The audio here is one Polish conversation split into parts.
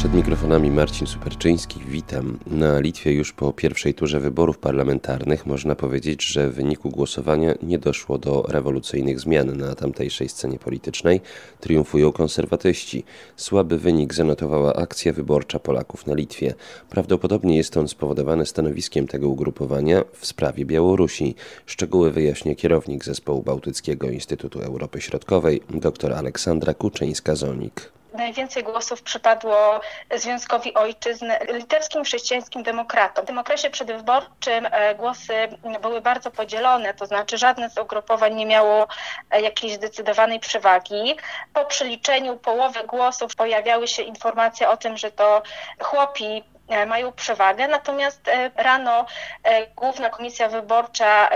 Przed mikrofonami Marcin Superczyński, witam. Na Litwie już po pierwszej turze wyborów parlamentarnych można powiedzieć, że w wyniku głosowania nie doszło do rewolucyjnych zmian na tamtejszej scenie politycznej. Triumfują konserwatyści. Słaby wynik zanotowała akcja wyborcza Polaków na Litwie. Prawdopodobnie jest on spowodowany stanowiskiem tego ugrupowania w sprawie Białorusi. Szczegóły wyjaśnia kierownik zespołu Bałtyckiego Instytutu Europy Środkowej dr Aleksandra Kuczyńska-Zonik najwięcej głosów przypadło Związkowi Ojczyzn litewskim chrześcijańskim demokratom. W tym okresie przedwyborczym e, głosy były bardzo podzielone, to znaczy żadne z ugrupowań nie miało e, jakiejś zdecydowanej przewagi. Po przeliczeniu połowy głosów pojawiały się informacje o tym, że to chłopi mają przewagę. Natomiast e, rano e, Główna Komisja Wyborcza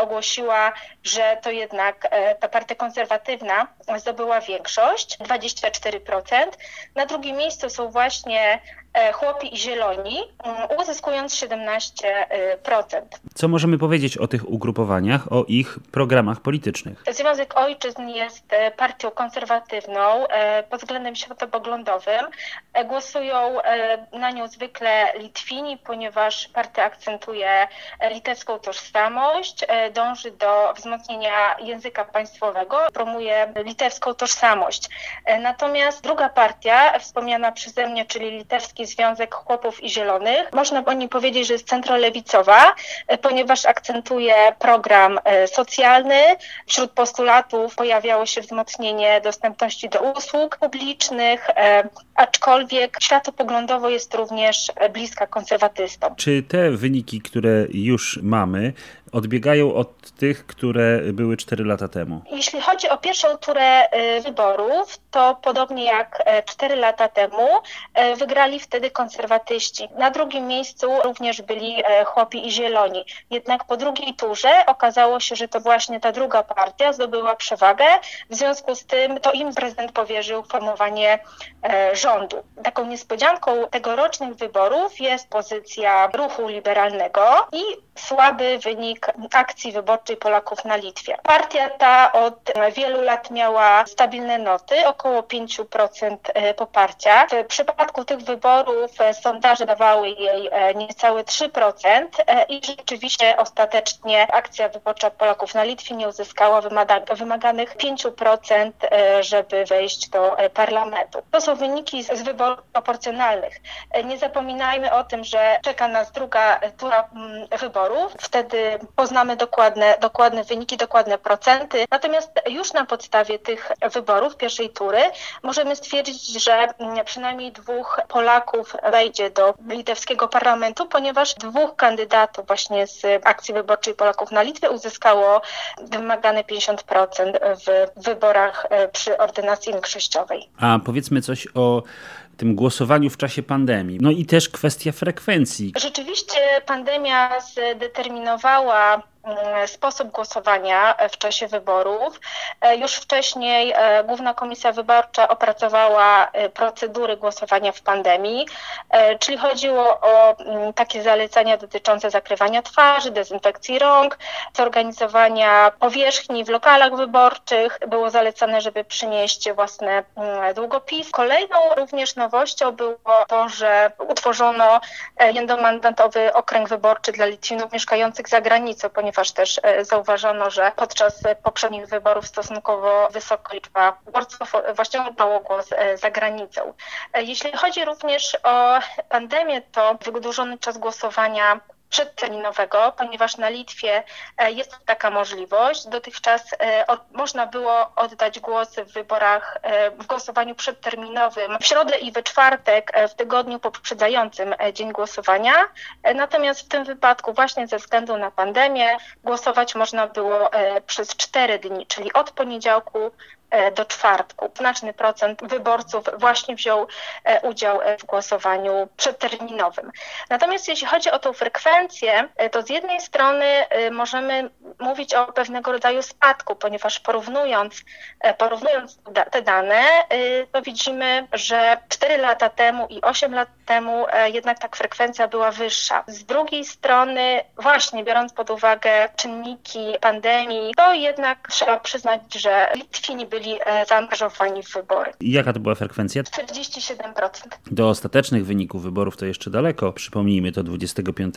ogłosiła, że to jednak ta partia konserwatywna zdobyła większość, 24%. Na drugim miejscu są właśnie E, chłopi i zieloni, mm, uzyskując 17%. Co możemy powiedzieć o tych ugrupowaniach, o ich programach politycznych? Związek Ojczyzn jest e, partią konserwatywną e, pod względem światopoglądowym. Głosują na nią zwykle Litwini, ponieważ partia akcentuje litewską tożsamość, dąży do wzmocnienia języka państwowego, promuje litewską tożsamość. Natomiast druga partia, wspomniana przeze mnie, czyli litewski Związek Chłopów i Zielonych. Można o niej powiedzieć, że jest centrolewicowa, e, ponieważ akcentuje program e, socjalny. Wśród postulatów pojawiało się wzmocnienie dostępności do usług publicznych, e, aczkolwiek światopoglądowo jest również bliska konserwatystom. Czy te wyniki, które już mamy, odbiegają od tych, które były 4 lata temu? Jeśli chodzi o pierwszą turę wyborów, to podobnie jak 4 e, lata temu e, wygrali wtedy konserwatyści. Na drugim miejscu również byli e, chłopi i zieloni. Jednak po drugiej turze okazało się, że to właśnie ta druga partia zdobyła przewagę. W związku z tym to im prezydent powierzył formowanie rządu. Taką niespodzianką tegorocznych wyborów jest pozycja ruchu liberalnego i słaby wynik akcji wyborczej Polaków na Litwie. Partia ta od wielu lat miała stabilne noty, około 5% e, poparcia. W przypadku tych wyborów e, sondaże dawały jej e, niecałe 3% i rzeczywiście ostatecznie akcja wyborcza Polaków na Litwie nie uzyskała wymaganych 5%, żeby wejść do parlamentu. To są wyniki z wyborów proporcjonalnych. Nie zapominajmy o tym, że czeka nas druga tura mm, wyborów. Wtedy poznamy dokładne, dokładne wyniki, dokładne procenty. Natomiast już na podstawie tych wyborów pierwszej tury możemy stwierdzić, że przynajmniej dwóch Polaków wejdzie do litewskiego parlamentu, ponieważ dwóch kandydatów właśnie z akcji wyborczej Polaków na Litwie uzyskało wymagane 50% w wyborach e, przy ordynacji większościowej. A powiedzmy coś o tym głosowaniu w czasie pandemii. No i też kwestia frekwencji. Rzeczywiście pandemia zdeterminowała Mm, sposób głosowania w czasie wyborów. E, już wcześniej e, Główna Komisja Wyborcza opracowała e, procedury głosowania w pandemii, czyli chodziło o mm, takie zalecenia dotyczące zakrywania twarzy, dezynfekcji rąk, zorganizowania powierzchni w lokalach wyborczych. Było zalecane, żeby przynieść własne mm, długopis. Kolejną również nowością było to, że utworzono jednomandatowy okręg wyborczy dla Litwinów mieszkających za granicą, ponieważ też e, zauważono, że podczas poprzednich wyborów stosunkowo wysoka liczba wyborców właśnie oddało głos e, za granicą. E, jeśli chodzi również o pandemię, to wydłużony czas głosowania przedterminowego, ponieważ na Litwie e, jest taka możliwość. Dotychczas e, można było oddać głos w wyborach, e, w głosowaniu przedterminowym w środę i we czwartek w tygodniu poprzedzającym dzień głosowania. Natomiast w tym wypadku właśnie ze względu na pandemię głosować można było przez cztery dni, czyli od poniedziałku do czwartku. Znaczny procent wyborców właśnie wziął e, udział w głosowaniu przedterminowym. Natomiast jeśli chodzi o tą frekwencję, e, to z jednej strony możemy mówić o pewnego rodzaju spadku, ponieważ porównując, porównując te dane, to widzimy, że 4 lata temu i 8 lat temu temu jednak ta frekwencja była wyższa. Z drugiej strony, właśnie biorąc pod uwagę czynniki pandemii, to jednak trzeba przyznać, że Litwini byli zaangażowani w wybory. Jaka to była frekwencja? 47%. Do ostatecznych wyników wyborów to jeszcze daleko. Przypomnijmy, to 25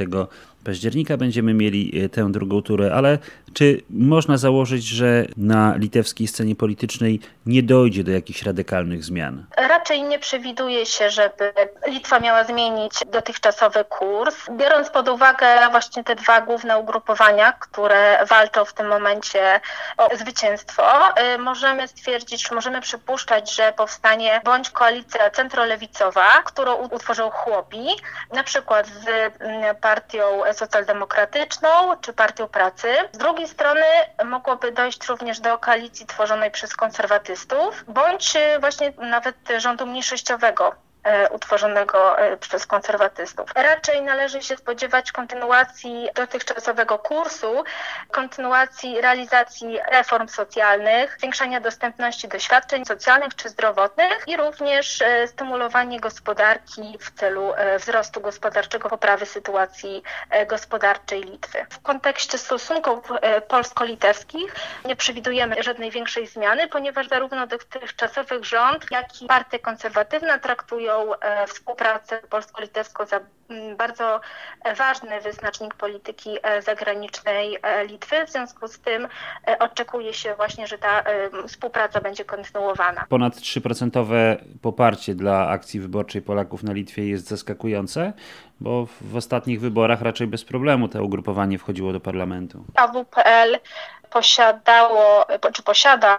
października będziemy mieli tę drugą turę, ale czy można założyć, że na litewskiej scenie politycznej nie dojdzie do jakichś radykalnych zmian? Raczej nie przewiduje się, żeby Litwa miała zmienić dotychczasowy kurs. Biorąc pod uwagę właśnie te dwa główne ugrupowania, które walczą w tym momencie o zwycięstwo, y, możemy stwierdzić, możemy przypuszczać, że powstanie bądź koalicja centrolewicowa, którą utworzą chłopi, na przykład z mm, partią socjaldemokratyczną czy partią pracy. Z drugiej strony mogłoby dojść również do koalicji tworzonej przez konserwatystów, bądź właśnie nawet rządu mniejszościowego utworzonego e, przez konserwatystów. Raczej należy się spodziewać kontynuacji dotychczasowego kursu, kontynuacji realizacji reform socjalnych, zwiększania dostępności do świadczeń socjalnych czy zdrowotnych i również e, stymulowanie gospodarki w celu wzrostu gospodarczego, poprawy sytuacji gospodarczej Litwy. W kontekście stosunków polsko-litewskich nie przewidujemy żadnej większej zmiany, ponieważ zarówno dotychczasowych rząd, jak i partie konserwatywne traktują E, współpracę mm, bardzo ważny wyznacznik polityki e, zagranicznej e, Litwy. W związku z tym oczekuje się właśnie, że ta współpraca będzie kontynuowana. Ponad 3% poparcie dla akcji wyborczej Polaków na Litwie jest zaskakujące, bo w ostatnich wyborach raczej bez problemu to ugrupowanie wchodziło do parlamentu. AWPL posiadało, czy posiada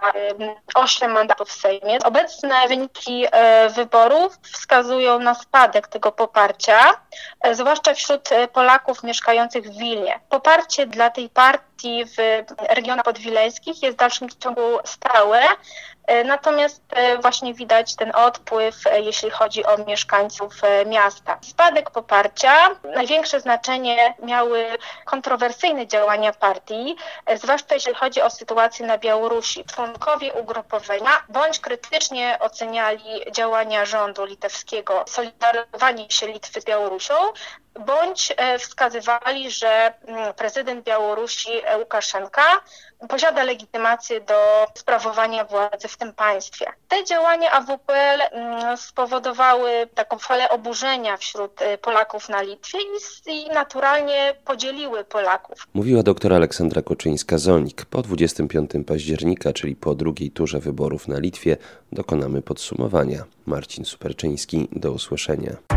8 mandatów w Sejmie. Obecne wyniki e, wyborów wskazują na spadek tego poparcia, e, zwłaszcza wśród e, Polaków mieszkających w Wilnie. Poparcie dla tej partii w regionach podwileńskich jest w dalszym ciągu stałe, E, natomiast e, właśnie widać ten odpływ, e, jeśli chodzi o mieszkańców miasta. Spadek poparcia, największe znaczenie miały kontrowersyjne działania partii, zwłaszcza jeśli chodzi o sytuację na Białorusi. Członkowie ugrupowania bądź krytycznie oceniali działania rządu litewskiego, solidaryzowanie się Litwy z Białorusią, bądź wskazywali, że mm, prezydent Białorusi Łukaszenka posiada legitymację do sprawowania władzy w tym państwie. Te działania AWPL mm, spowodowały taką falę oburzenia wśród y, Polaków na Litwie i, naturalnie podzieliły Polaków. Mówiła doktor Aleksandra Koczyńska-Zonik. Po 25 października, czyli po drugiej turze wyborów na Litwie, dokonamy podsumowania. Marcin Superczyński, do usłyszenia.